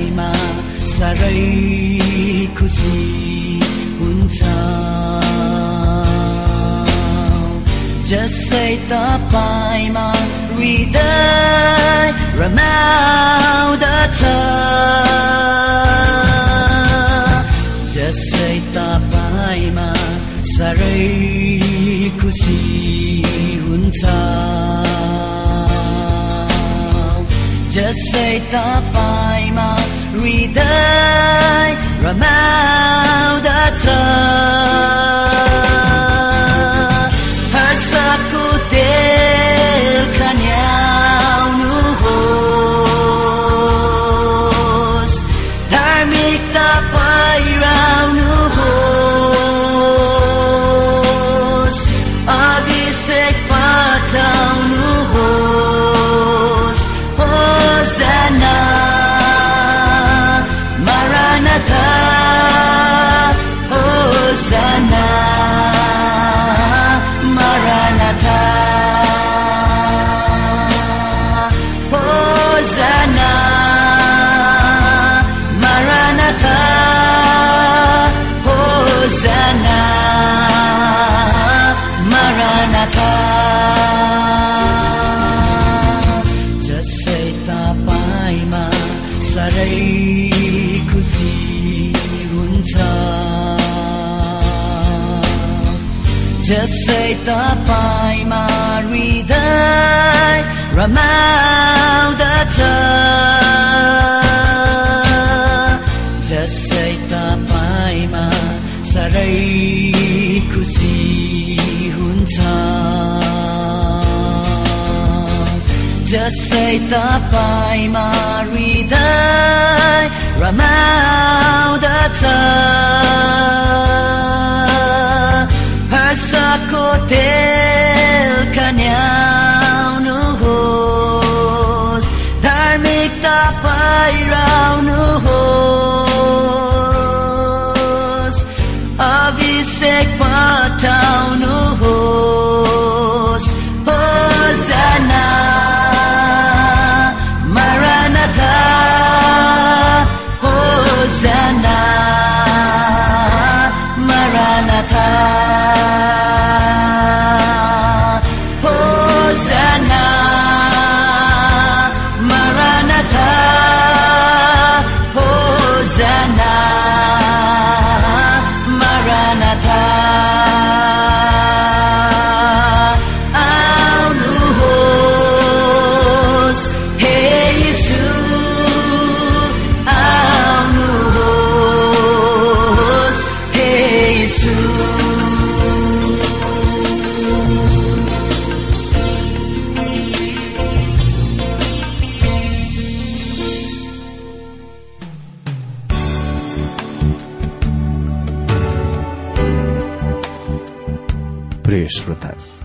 तपाईँमा साह्रै खुसी हुन्छ। जसै तपाईँमा हृदय रमाउँदछ। जसै तपाईँमा साह्रै खुसी हुन्छ। जसै तपाईँमा हृदय रमाउँदछ हर्षको तेल खन्याउनुहोस् जसै तपाईँमा साह्रै खुसी हुन्छ। जसै तपाईँमा हृदय रमाउँदछ। हर्षको तेल खन्याउनुहोस् धार्मिकता पहिराउनुहोस् अभिषेक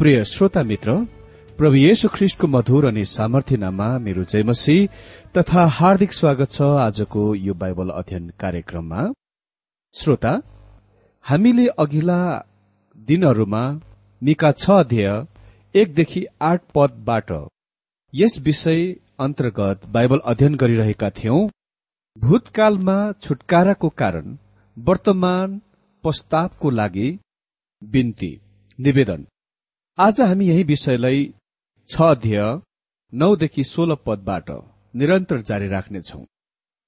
प्रिय श्रोता मित्र प्रभु येशु ख्रिष्टको मधुर अनि सामर्थ्यनामा मेरो जयमसी तथा हार्दिक स्वागत छ आजको यो बाइबल अध्ययन कार्यक्रममा। श्रोता हामीले अघिल्ला दिनहरूमा मिका छ अध्यय एकदेखि आठ पदबाट यस विषय अन्तर्गत बाइबल अध्ययन गरिरहेका थियौं। भूतकालमा छुटकाराको कारण वर्तमान प्रस्तावको लागि बिन्ती निवेदन। आज हामी यही विषयलाई छ अध्यय नौदेखि सोह्र पदबाट निरन्तर जारी राख्नेछौ।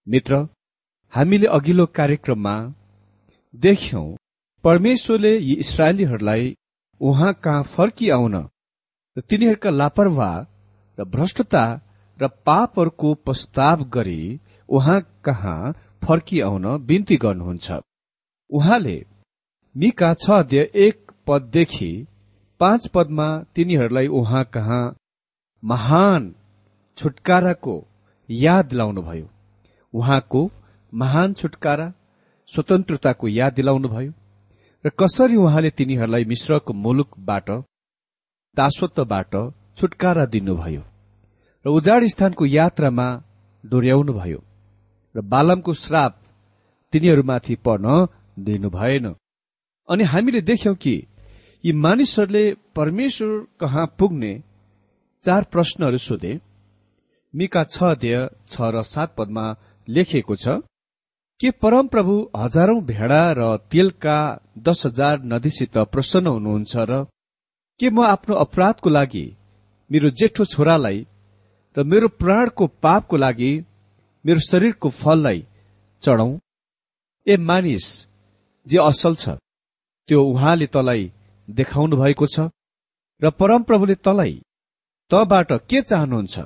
मित्र हामीले अघिल्लो कार्यक्रममा देख्यौं परमेश्वरले यी इसरायलीहरूलाई उहाँ कहाँ फर्किआउन र तिनीहरूका लापरवाह र भ्रष्टता र पापहरूको प्रस्ताव गरी उहाँ कहाँ फर्किआउन बिन्ती गर्नुहुन्छ। उहाँले मिका छ अध्यय एक पददेखि पाँच पदमा तिनीहरूलाई उहाँ कहाँ महान छुटकाराको याद दिलाउनुभयो उहाँको महान छुटकारा स्वतन्त्रताको याद दिलाउनुभयो र कसरी उहाँले तिनीहरूलाई मिश्रको मुलुकबाट दासत्वबाट छुटकारा दिनुभयो र उजाड स्थानको यात्रामा डोर्याउनुभयो र बालमको श्राप तिनीहरूमाथि पर्न दिनु भएन अनि हामीले देख्यौं कि यी मानिसहरूले परमेश्वर कहाँ पुग्ने चार प्रश्नहरू सोधे। मिका छ अध्यय छ र सात पदमा लेखिएको छ के परमप्रभु हजारौं भेडा र तेलका दस हजार नदीसित प्रसन्न हुनुहुन्छ र के म आफ्नो अपराधको लागि मेरो जेठो छोरालाई र मेरो प्राणको पापको लागि मेरो शरीरको फललाई चढाउ ए मानिस जे असल छ त्यो उहाँले तलाई देखाउनु भएको छ र परमप्रभुले तलाई तबाट के चाहनुहुन्छ?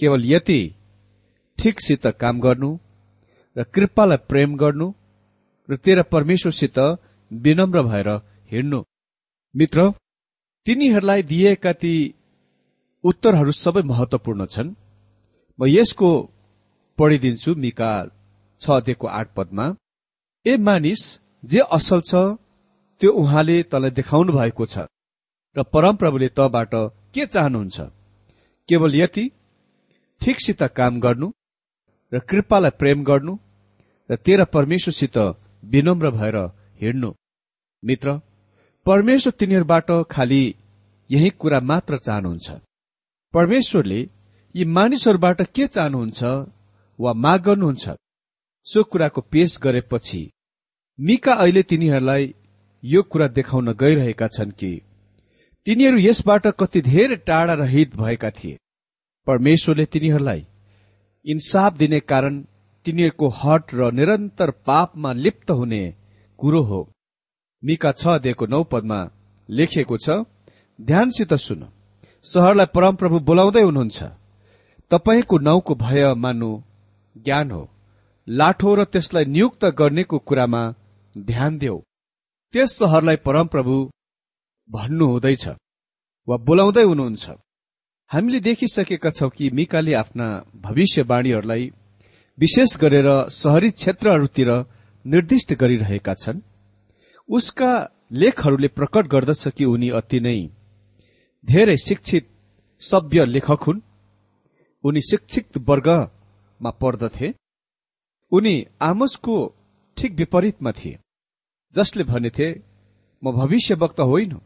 केवल यति ठिकसित काम गर्नु र कृपालाई प्रेम गर्नु र तेरा परमेश्वरसित विनम्र भएर हिँड्नु। मित्र तिनीहरूलाई दिएका ती उत्तरहरू सबै महत्वपूर्ण छन्। म यसको पढिदिन्छु मिका छ अध्ययको आठ पदमा। ए मानिस जे असल छ त्यो उहाँले तँलाई देखाउनु भएको छ र परमप्रभुले तबाट के चाहनुहुन्छ? केवल यति ठिकसित काम गर्नु र कृपालाई प्रेम गर्नु र तेरा परमेश्वरसित विनम्र भएर हिँड्नु। मित्र परमेश्वर तिनीहरूबाट खालि यही कुरा मात्र चाहनुहुन्छ। परमेश्वरले यी मानिसहरूबाट के चाहनुहुन्छ वा माग गर्नुहुन्छ सो कुराको पेश गरेपछि मिका अहिले तिनीहरूलाई यो कुरा देखाउन गइरहेका छन् कि तिनीहरू यसबाट कति धेरै टाढा रहित भएका थिए। परमेश्वरले तिनीहरूलाई इन्साफ दिने कारण तिनीहरूको हट र निरन्तर पापमा लिप्त हुने कुरो हो। मिका छ दिएको नौ पदमा लेखिएको छ ध्यानसित सुन। सहरलाई परमप्रभु बोलाउँदै हुनुहुन्छ। तपाईँको नाउँको भय मान्नु ज्ञान हो। लाठो र त्यसलाई नियुक्त गर्नेको कुरामा ध्यान देऊ। त्यस सहरलाई परमप्रभु भन्नु हुँदैछ वा बोलाउँदै हुनुहुन्छ। हामीले देखिसकेका छौं कि मिकाले आफ्ना भविष्यवाणीहरूलाई विशेष गरेर शहरी क्षेत्रहरूतिर निर्दिष्ट गरिरहेका छन्। उसका लेखहरूले प्रकट गर्दछ कि उनी अति नै धेरै शिक्षित सभ्य लेखक हुन्। उनी शिक्षित वर्गमा पर्दथे। उनी आमसको ठिक विपरीतमा थिए। जसले भनेथे म भविष्यवक्ता होइन।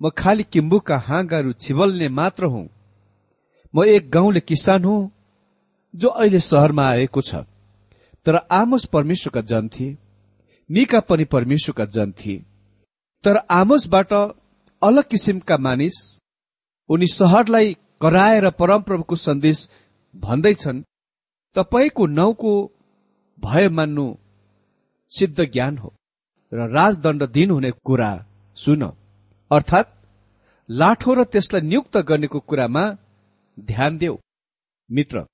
म खालि किम्बुका हाँगाहरू छिबल्ने मात्र हुँ। म एक गाउँले किसान हुँ जो अहिले सहरमा आएको छ। तर आमोस परमेश्वरका जन थिए मिका पनि परमेश्वरका जन थिए। तर आमोसबाट अलग किसिमका मानिस उनी सहरलाई कराएर परमप्रभुको सन्देश भन्दैछन्। तपाईँको नाउँको भय मान्नु सिद्ध ज्ञान हो। र राजदण्ड दिनुहुने कुरा सुन। अर्थात् लाठो र त्यसलाई नियुक्त गर्नेको कुरामा ध्यान देऊ। मित्र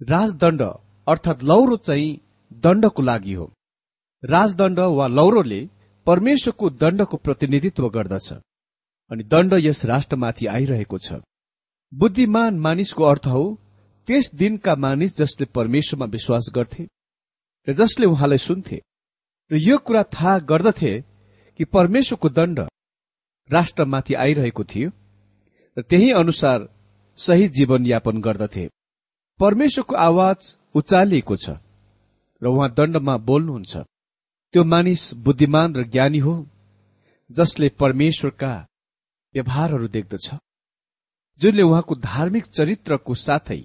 राजदण्ड अर्थात् लौरो चाहिँ दण्डको लागि हो। राजदण्ड वा लौरोले परमेश्वरको दण्डको प्रतिनिधित्व गर्दछ अनि दण्ड यस राष्ट्रमाथि आइरहेको छ। बुद्धिमान मानिसको अर्थ हो त्यस दिनका मानिस जसले परमेश्वरमा विश्वास गर्थे र जसले उहाँलाई सुन्थे। र यो कुरा थाहा गर्दथे कि परमेश्वरको दण्ड राष्ट्रमाथि आइरहेको थियो र त्यही अनुसार सही जीवनयापन गर्दथे। परमेश्वरको आवाज उचालिएको छ र उहाँ दण्डमा बोल्नुहुन्छ। त्यो मानिस बुद्धिमान र ज्ञानी हो जसले परमेश्वरका व्यवहारहरू देख्दछ जुनले उहाँको धार्मिक चरित्रको साथै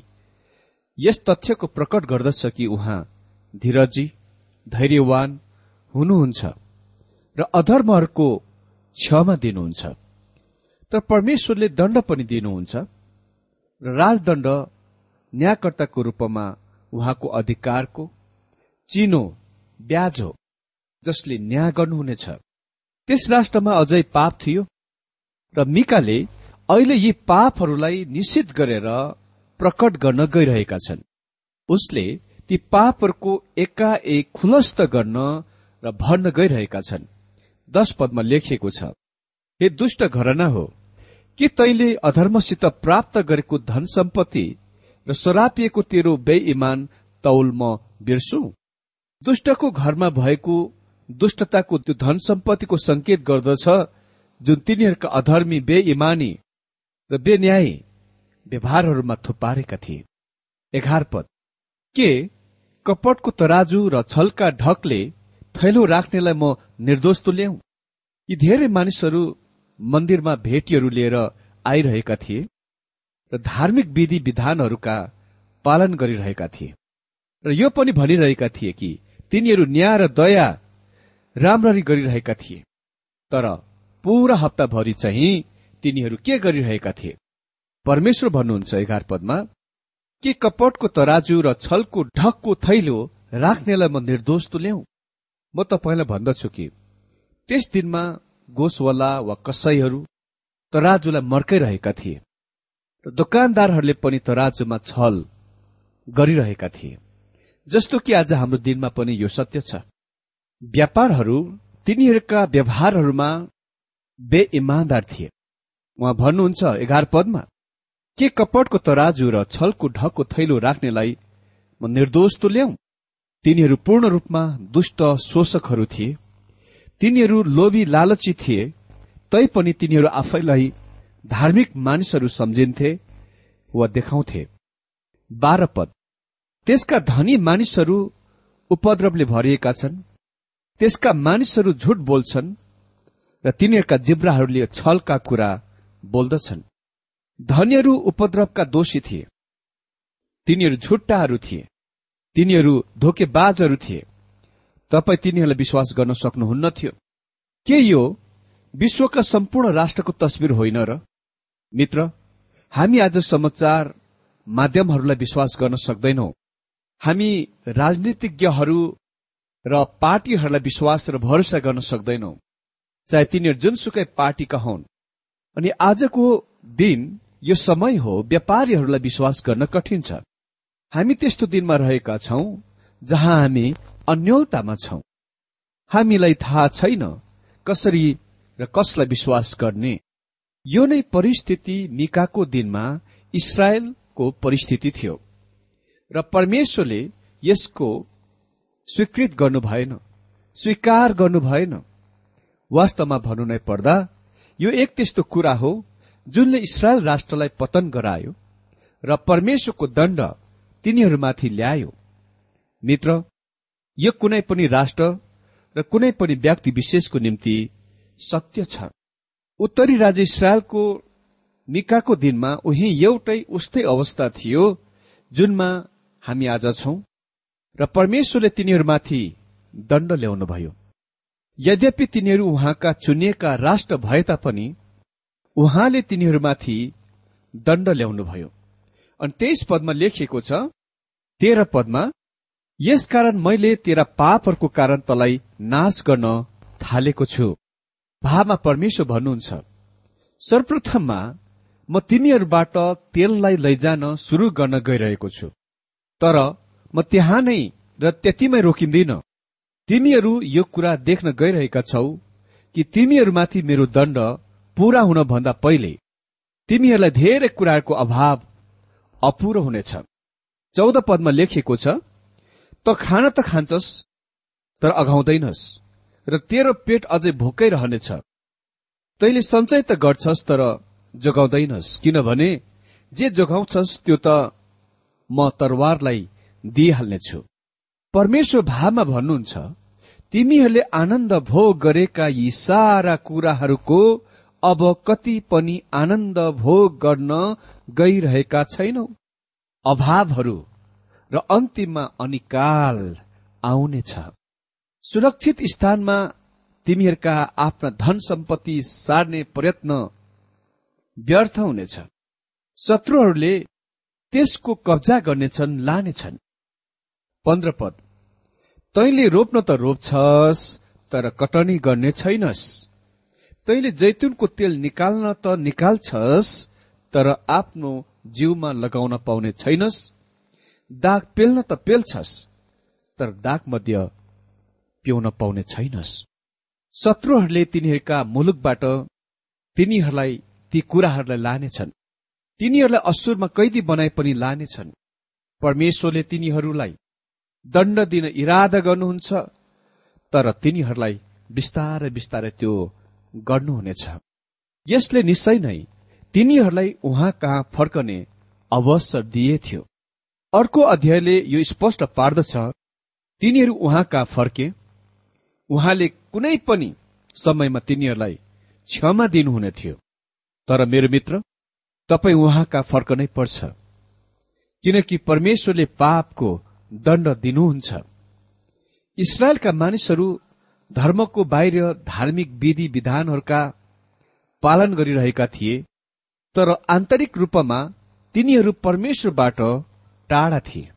यस तथ्यको प्रकट गर्दछ कि उहाँ धीरजी धैर्यवान हुनुहुन्छ र अधर्महरूको क्षमा दिनुहुन्छ। तर परमेश्वरले दण्ड पनि दिनुहुन्छ र राजदण्ड न्यायकर्ताको रूपमा उहाँको अधिकारको चिनो ब्याज हो जसले न्याय गर्नुहुनेछ। त्यस राष्ट्रमा अझै पाप थियो र मिकाले अहिले यी पापहरूलाई निश्चित गरेर प्रकट गर्न गइरहेका छन्। उसले ती पापहरूको एकाएक खुलस्त गर्न र भर्न गइरहेका छन्। दश पदमा लेखिएको छ हे दुष्ट घरना हो के तैले अधर्मसित प्राप्त गरेको धन सम्पत्ति र सरापिएको तेरो बेइमान तौल म बिर्सु? दुष्टको घरमा भएको दुष्टताको त्यो धन सम्पत्तिको संकेत गर्दछ जुन तिनीहरूका अधर्मी बेइमानी र बेन्यायी व्यवहारहरूमा थुपारेका थिए। एघार पद के कपटको तराजु र छलका ढकले थैलो राख्नेलाई म निर्दोष तुल्याउ यी धेरै मानिसहरू मन्दिरमा भेटीहरू लिएर आइरहेका थिए र धार्मिक विधि विधानहरूका पालन गरिरहेका थिए। र यो पनि भनिरहेका थिए कि तिनीहरू न्याय र दया राम्ररी गरिरहेका थिए। तर पूरा हप्ताभरि चाहिँ तिनीहरू के गरिरहेका थिए? परमेश्वर भन्नुहुन्छ एघार पदमा के कपटको तराजु र छलको ढकको थैलो राख्नेलाई म निर्दोष तुल्याउ म तपाईँलाई भन्दछु कि त्यस दिनमा गोसवाला वा कसैहरू तराजुलाई मर्काइरहेका थिए र दोकानदारहरूले पनि तराजुमा छल गरिरहेका थिए जस्तो कि आज हाम्रो दिनमा पनि यो सत्य छ। व्यापारहरू तिनीहरूका व्यवहारहरूमा बेइमानदार थिए। उहाँ भन्नुहुन्छ एघार पदमा? के कपटको तराजु र छलको ढकको थैलो राख्नेलाई म निर्दोष तुल्याउ तिनीहरू पूर्ण रूपमा दुष्ट शोषकहरू थिए। तिनीहरू लोभी लालची थिए। तैपनि तिनीहरू आफैलाई धार्मिक मानिसहरू सम्झिन्थे वा देखाउँथे। बाह्र पद। त्यसका धनी मानिसहरू उपद्रवले भरिएका छन्। त्यसका मानिसहरू झुट बोल्छन् र तिनीहरूका जिब्राहरूले छलका कुरा बोल्दछन्। धनीहरू उपद्रवका दोषी थिए। तिनीहरू झुट्टाहरू थिए। तिनीहरू धोकेबाजहरू थिए। तपाईँ तिनीहरूलाई विश्वास गर्न सक्नुहुन्न थियो। के यो विश्वका सम्पूर्ण राष्ट्रको तस्विर होइन र? मित्र हामी आज समाचार माध्यमहरूलाई विश्वास गर्न सक्दैनौ। हामी राजनीतिज्ञहरू र पार्टीहरूलाई विश्वास र भरोसा गर्न सक्दैनौ। चाहे तिनीहरू जुनसुकै पार्टीका हुन्। अनि आजको दिन यो समय हो व्यापारीहरूलाई विश्वास गर्न कठिन छ। हामी त्यस्तो दिनमा रहेका छौं जहाँ हामी अन्यलतामा छौं। हामीलाई थाहा छैन कसरी र कसलाई विश्वास गर्ने। यो नै परिस्थिति निकाको दिनमा इसरायलको परिस्थिति थियो र परमेश्वरले यसको स्वीकृत गर्नु भएन स्वीकार गर्नु भएन। वास्तवमा भन्नु नै पर्दा यो एक त्यस्तो कुरा हो जुनले इसरायल राष्ट्रलाई पतन गरायो र परमेश्वरको दण्ड तिनीहरूमाथि ल्यायो। मित्र यो कुनै पनि राष्ट्र र कुनै पनि व्यक्ति विशेषको निम्ति सत्य छ। उत्तरी राज्य इसरायलको निकाको दिनमा उही एउटै उस्तै अवस्था थियो जुनमा हामी आज छौं र परमेश्वरले तिनीहरूमाथि दण्ड ल्याउनुभयो। यद्यपि तिनीहरू उहाँका चुनिएका राष्ट्र भए तापनि उहाँले तिनीहरूमाथि दण्ड ल्याउनुभयो। अनि तेइस पदमा लेखिएको छ तेह्र पदमा यसकारण मैले तेरा पापहरूको कारण तलाई नाश गर्न थालेको छु। भावमा परमेश्वर भन्नुहुन्छ सर्वप्रथममा म तिमीहरूबाट तेललाई लैजान सुरु गर्न गइरहेको छु। तर म त्यहाँ नै र त्यतिमै रोकिँदिन। तिमीहरू यो कुरा देख्न गइरहेका छौ कि तिमीहरूमाथि मेरो दण्ड पूरा हुन भन्दा पहिले तिमीहरूलाई धेरै कुराहरूको अभाव अपुरो हुनेछ। चौध पदमा लेखिएको छ त खान त खान्छस् तर अघाउँदैनस् र तेरो पेट अझै भोकै रहनेछ। तैले सञ्चय त गर्छस् तर जोगाउँदैनस् किनभने जे जोगाउँछस् त्यो त म तरवारलाई दिइहाल्नेछु। परमेश्वर भावमा भन्नुहुन्छ तिमीहरूले आनन्द भोग गरेका यी सारा कुराहरूको अब कति पनि आनन्द भोग गर्न गइरहेका छैनौ। अभावहरू र अन्तिममा अनिकाल आउनेछ। सुरक्षित स्थानमा तिमीहरूका आफ्ना धन सम्पत्ति सार्ने प्रयत्न व्यर्थ हुनेछ। शत्रुहरूले त्यसको कब्जा गर्नेछन् लानेछन्। पन्ध्र पद तैले रोप्न त रोप्छस् तर कटनी गर्ने छैनस् तैले जैतुनको तेल निकाल्न त निकाल्छस् तर आफ्नो जिउमा लगाउन पाउने छैनस्। दाग पेल्न त पेल्छस् तर दाग मध्य पिउन पाउने छैनस्। शत्रुहरूले तिनीहरूका मुलुकबाट तिनीहरूलाई ती कुराहरूलाई लानेछन्। तिनीहरूलाई असुरमा कैदी बनाए पनि लानेछन्। परमेश्वरले तिनीहरूलाई दण्ड दिन इरादा गर्नुहुन्छ तर तिनीहरूलाई बिस्तारै बिस्तारै त्यो गर्नुहुनेछ। यसले निश्चय नै तिनीहरूलाई उहाँ कहाँ फर्कने अवसर दिए थियो। अर्को अध्यायले यो स्पष्ट पार्दछ तिनीहरू उहाँ कहाँ फर्के। उहाँले कुनै पनि समयमा तिनीहरूलाई क्षमा दिनुहुने थियो। तर मेरो मित्र तपाईँ उहाँका फर्कनै पर्छ। किनकि परमेश्वरले पापको दण्ड दिनुहुन्छ। इसरायलका मानिसहरू धर्मको बाहिर धार्मिक विधि विधानहरूका पालन गरिरहेका थिए तर आन्तरिक रूपमा तिनीहरू परमेश्वरबाट टाढा थिए।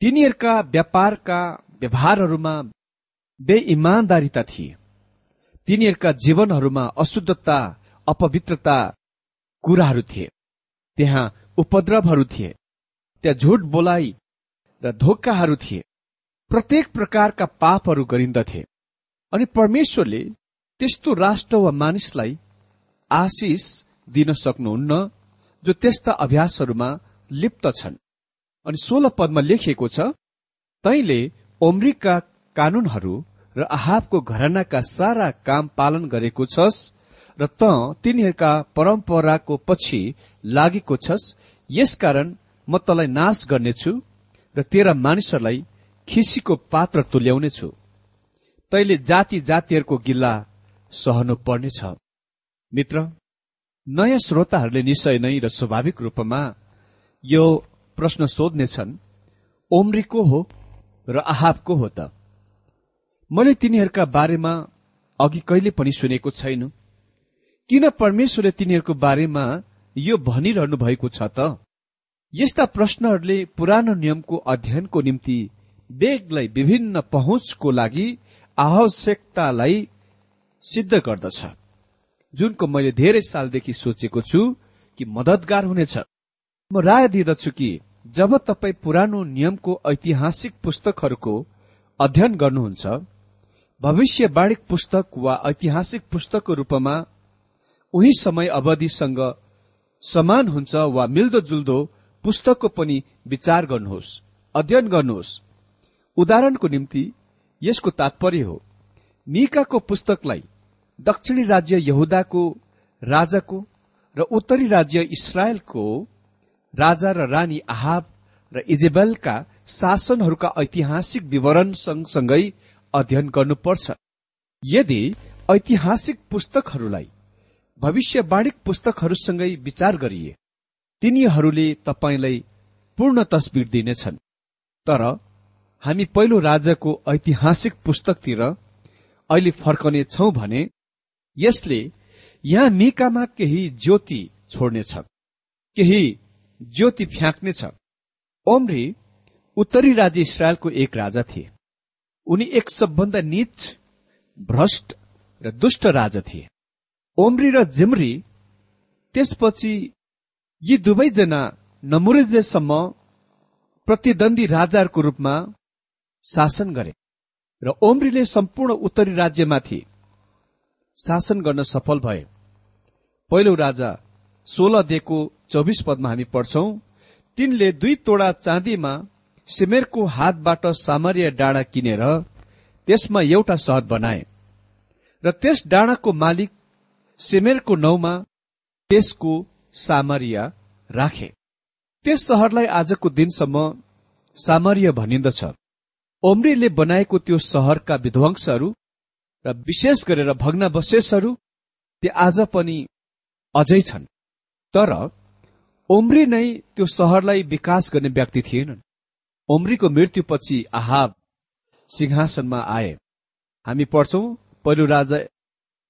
तिनीहरूका व्यापारका व्यवहारहरूमा बेइमान्दारिता थिए। तिनीहरूका जीवनहरूमा अशुद्धता अपवित्रता कुराहरू थिए। त्यहाँ उपद्रवहरू थिए। त्यहाँ झुट बोलाइ र धोकाहरू थिए। प्रत्येक प्रकारका पापहरू गरिन्दथे। अनि परमेश्वरले त्यस्तो राष्ट्र वा मानिसलाई आशिष दिन सक्नुहुन्न जो त्यस्ता अभ्यासहरूमा लिप्त छन्। अनि सोह्र पदमा लेखिएको छ तैले ओम्रिका कानूनहरू र आहाबको घरानाका सारा काम पालन गरेको छस् र त तिनीहरूका परम्पराको पछि लागेको छस्। यसकारण म तलाई नाश गर्नेछु र तेरा मानिसहरूलाई खिसीको पात्र तुल्याउनेछु। तैले जाति जातिहरूको गिल्ला सहनु पर्नेछ मित्र नयाँ श्रोताहरूले निश्चय नै र स्वाभाविक रूपमा यो प्रश्न सोध्नेछन् ओम्री को हो र आहाब को हो त? मैले तिनीहरूका बारेमा अघि कहिले पनि सुनेको छैन। किन परमेश्वरले तिनीहरूको बारेमा यो भनिरहनु भएको छ त? यस्ता प्रश्नहरूले पुरानो नियमको अध्ययनको निम्ति बेगलाई विभिन्न पहुँचको लागि आवश्यकतालाई सिद्ध गर्दछ। जुनको मैले धेरै सालदेखि सोचेको छु कि मदतगार हुनेछ। म राय दिँदछु कि जब तपाईँ पुरानो नियमको ऐतिहासिक पुस्तकहरूको अध्ययन गर्नुहुन्छ भविष्यवाणी पुस्तक वा ऐतिहासिक पुस्तकको रूपमा उही समय अवधिसँग समान हुन्छ वा मिल्दोजुल्दो पुस्तकको पनि विचार गर्नुहोस् अध्ययन गर्नुहोस्। उदाहरणको निम्ति यसको तात्पर्य हो। मिकाको पुस्तकलाई दक्षिणी राज्य यहुदाको राजाको र उत्तरी राज्य इसरायलको राजा र रानी आहाब र इजेबेलका शासनहरूका ऐतिहासिक विवरण सँगसँगै अध्ययन गर्नुपर्छ। यदि ऐतिहासिक पुस्तकहरूलाई भविष्यवाणी पुस्तकहरूसँगै विचार गरिए तिनीहरूले तपाईँलाई पूर्ण तस्विर दिनेछन्। तर हामी पहिलो राजाको ऐतिहासिक पुस्तकतिर अहिले फर्कने छौं भने यसले यहाँ मिकामा केही ज्योति छोड्नेछ केही ज्योति फ्याँक्नेछ। ओम्री उत्तरी राज्य इसरायलको एक राजा थिए। उनी एक सबभन्दा निच भ्रष्ट र दुष्ट राजा थिए। ओम्री र जिम्री त्यसपछि यी दुवैजना नमुरेजेसम्म प्रतिद्वन्दी राजाहरूको रूपमा शासन गरे र ओम्रीले सम्पूर्ण उत्तरी राज्यमाथि शासन गर्न सफल भए। पहिलो राजा सोह्र दिएको चौबिस पदमा हामी पढ्छौं तिनले दुई तोडा चाँदीमा सिमेरको हातबाट सामर्य डाँडा किनेर त्यसमा एउटा सहर बनाए र त्यस डाँडाको मालिक सिमेरको नौमा त्यसको सामर्य राखे। त्यस सहरलाई आजको दिनसम्म सामर्य भनिन्दछ। ओम्रीले बनाएको त्यो सहरका विध्वंसहरू र विशेष गरेर भग्नावशेषहरू त्यो आज पनि अझै छन्। तर ओम्री नै त्यो सहरलाई विकास गर्ने व्यक्ति थिएनन्। ओम्रीको मृत्युपछि आहाब सिंहासनमा आए। हामी पढ्छौं पहिलो राजा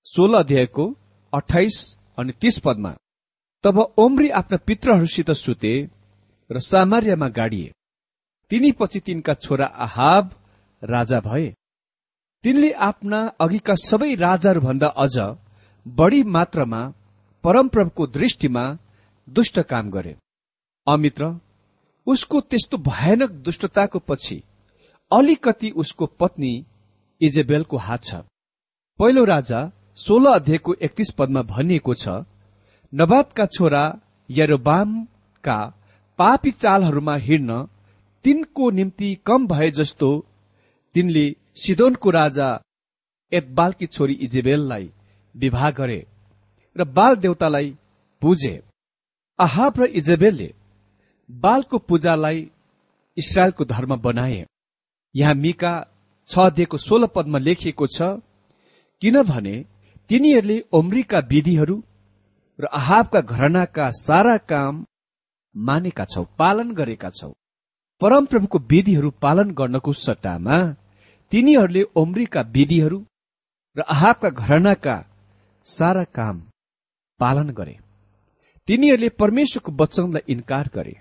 सोह्र अध्यायको अठाइस अनि तीस पदमा तब ओम्री आफ्ना पित्रहरूसित सुते र सामर्यमा गाडिए। तिनी पछि तिनका छोरा आहाब राजा भए। तिनले आफ्ना अघिका सबै राजाहरूभन्दा अझ बढी मात्रामा परमप्रभुको दृष्टिमा दुष्ट काम गरे। अमित्र उसको त्यस्तो भयानक दुष्टताको पछि अलिकति उसको पत्नी इजेबेलको हात छ। पहिलो राजा सोह्र अध्यायको एकतीस पदमा भनिएको छ नवाबका छोरा यरोबामका पापी चालहरूमा हिँड्न तिनको निम्ति कम भए जस्तो तिनले सिदोनको राजा एतबालकी छोरी इजेबेललाई विवाह गरे र बाल देवतालाई पुजे आहाब र इजेबेलले बालको पूजालाई इसरायलको धर्म बनाए। यहाँ मिका छ दिएको सोह्र पदमा लेखिएको छ किनभने तिनीहरूले ओम्रीका विधिहरू र आहाबका घरनाका सारा काम मानेका छौ पालन गरेका छौ। परमप्रभुको विधिहरू पालन गर्नको सट्टामा तिनीहरूले ओम्रीका विधिहरू र आहाबका घरनाका सारा काम पालन गरे। तिनीहरूले परमेश्वरको वचनलाई इन्कार गरे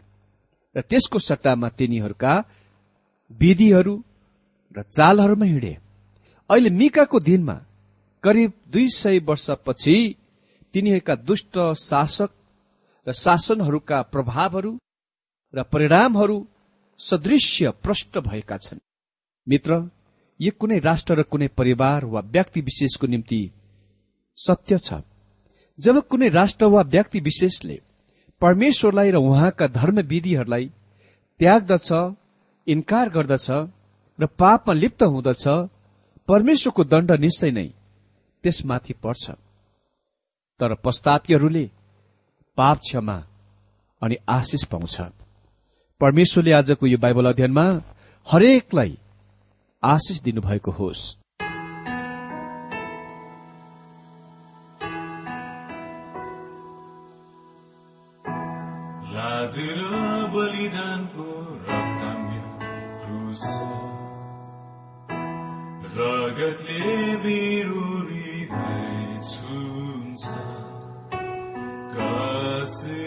र त्यसको सट्टामा तिनीहरूका विधिहरू र चालहरूमा हिँडे। अहिले मिकाको दिनमा करिब दुई सय वर्षपछि तिनीहरूका दुष्ट शासक र शासनहरूका प्रभावहरू र परिणामहरू सदृश्य प्रष्ट भएका छन्। मित्र यो कुनै राष्ट्र र कुनै परिवार वा व्यक्ति विशेषको निम्ति सत्य छ। जब कुनै राष्ट्र वा व्यक्ति विशेषले परमेश्वरलाई र उहाँका धर्म विधिहरूलाई त्याग्दछ इन्कार गर्दछ र पापमा लिप्त हुँदछ परमेश्वरको दण्ड निश्चय नै त्यसमाथि पर्छ। तर पश्चातीहरूले पाप क्षमा अनि आशिष पाउँछ परमेश्वरले आजको यो बाइबल अध्ययनमा हरेकलाई आशिष दिनुभएको होस्। बलिदानको रगतले मेरो हृदय छुन्छ। कसले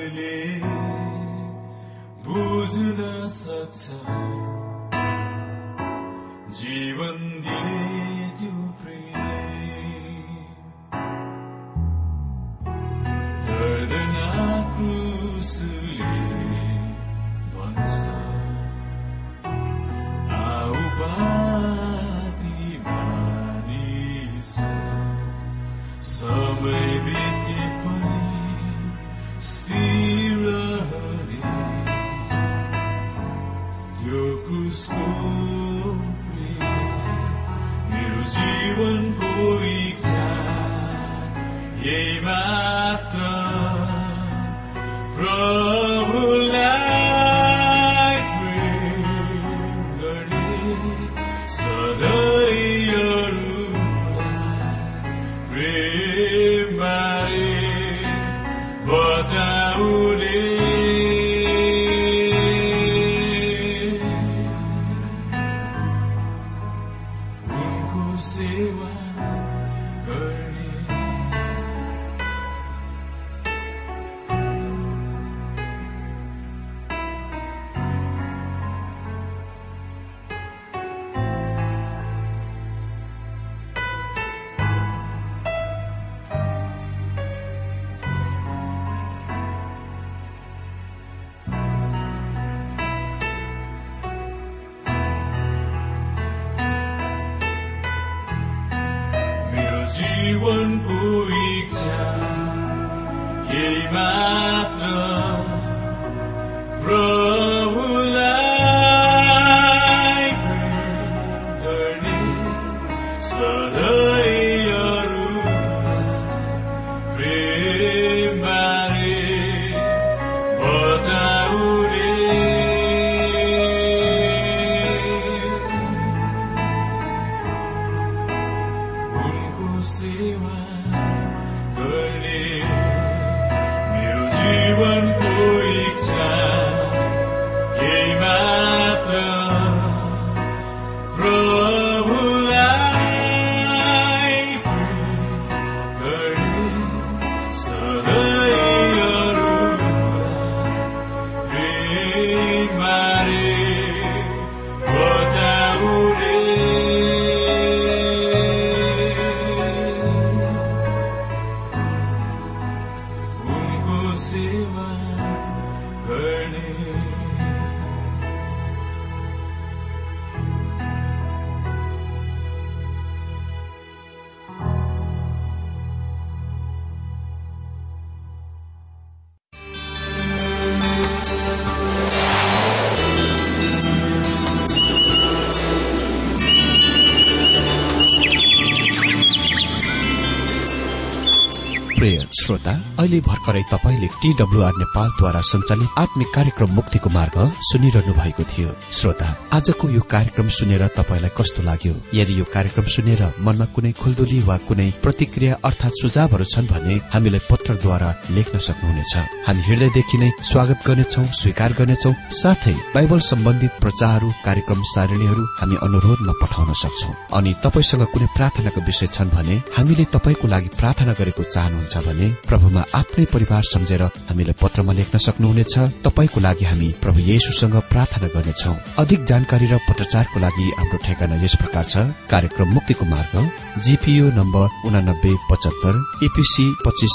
बुझ्न सक्छ जीवन दिने यही अहिले भर्खरै तपाईँले टीडब्ल्यूआर नेपालद्वारा सञ्चालित आत्मिक कार्यक्रम मुक्तिको मार्ग सुनिरहनु भएको थियो। श्रोता आजको यो कार्यक्रम सुनेर तपाईँलाई कस्तो लाग्यो? यदि यो कार्यक्रम सुनेर मनमा कुनै खुल्दुली वा कुनै प्रतिक्रिया अर्थात सुझावहरू छन् भने हामीलाई पत्रद्वारा लेख्न सक्नुहुनेछ। हामी हृदयदेखि नै स्वागत गर्नेछौ स्वीकार गर्नेछौ साथै बाइबल सम्बन्धित प्रचारहरू कार्यक्रम सारणीहरू हामी अनुरोधमा पठाउन सक्छौ। अनि तपाईँसँग कुनै प्रार्थनाको विषय छन् भने हामीले तपाईँको लागि प्रार्थना गरेको चाहनुहुन्छ भने प्रभुमा आफ्नै परिवार सम्झेर हामीलाई पत्रमा लेख्न सक्नुहुनेछ। तपाईँको लागि हामी प्रभु येशुसँग प्रार्थना गर्नेछौ। अधिक जानकारी र पत्रचारको लागि हाम्रो ठेगाना यस प्रकार छ। कार्यक्रम मुक्तिको मार्ग जीपीओ नम्बर उनानब्बे पचहत्तर एपीसी पच्चिस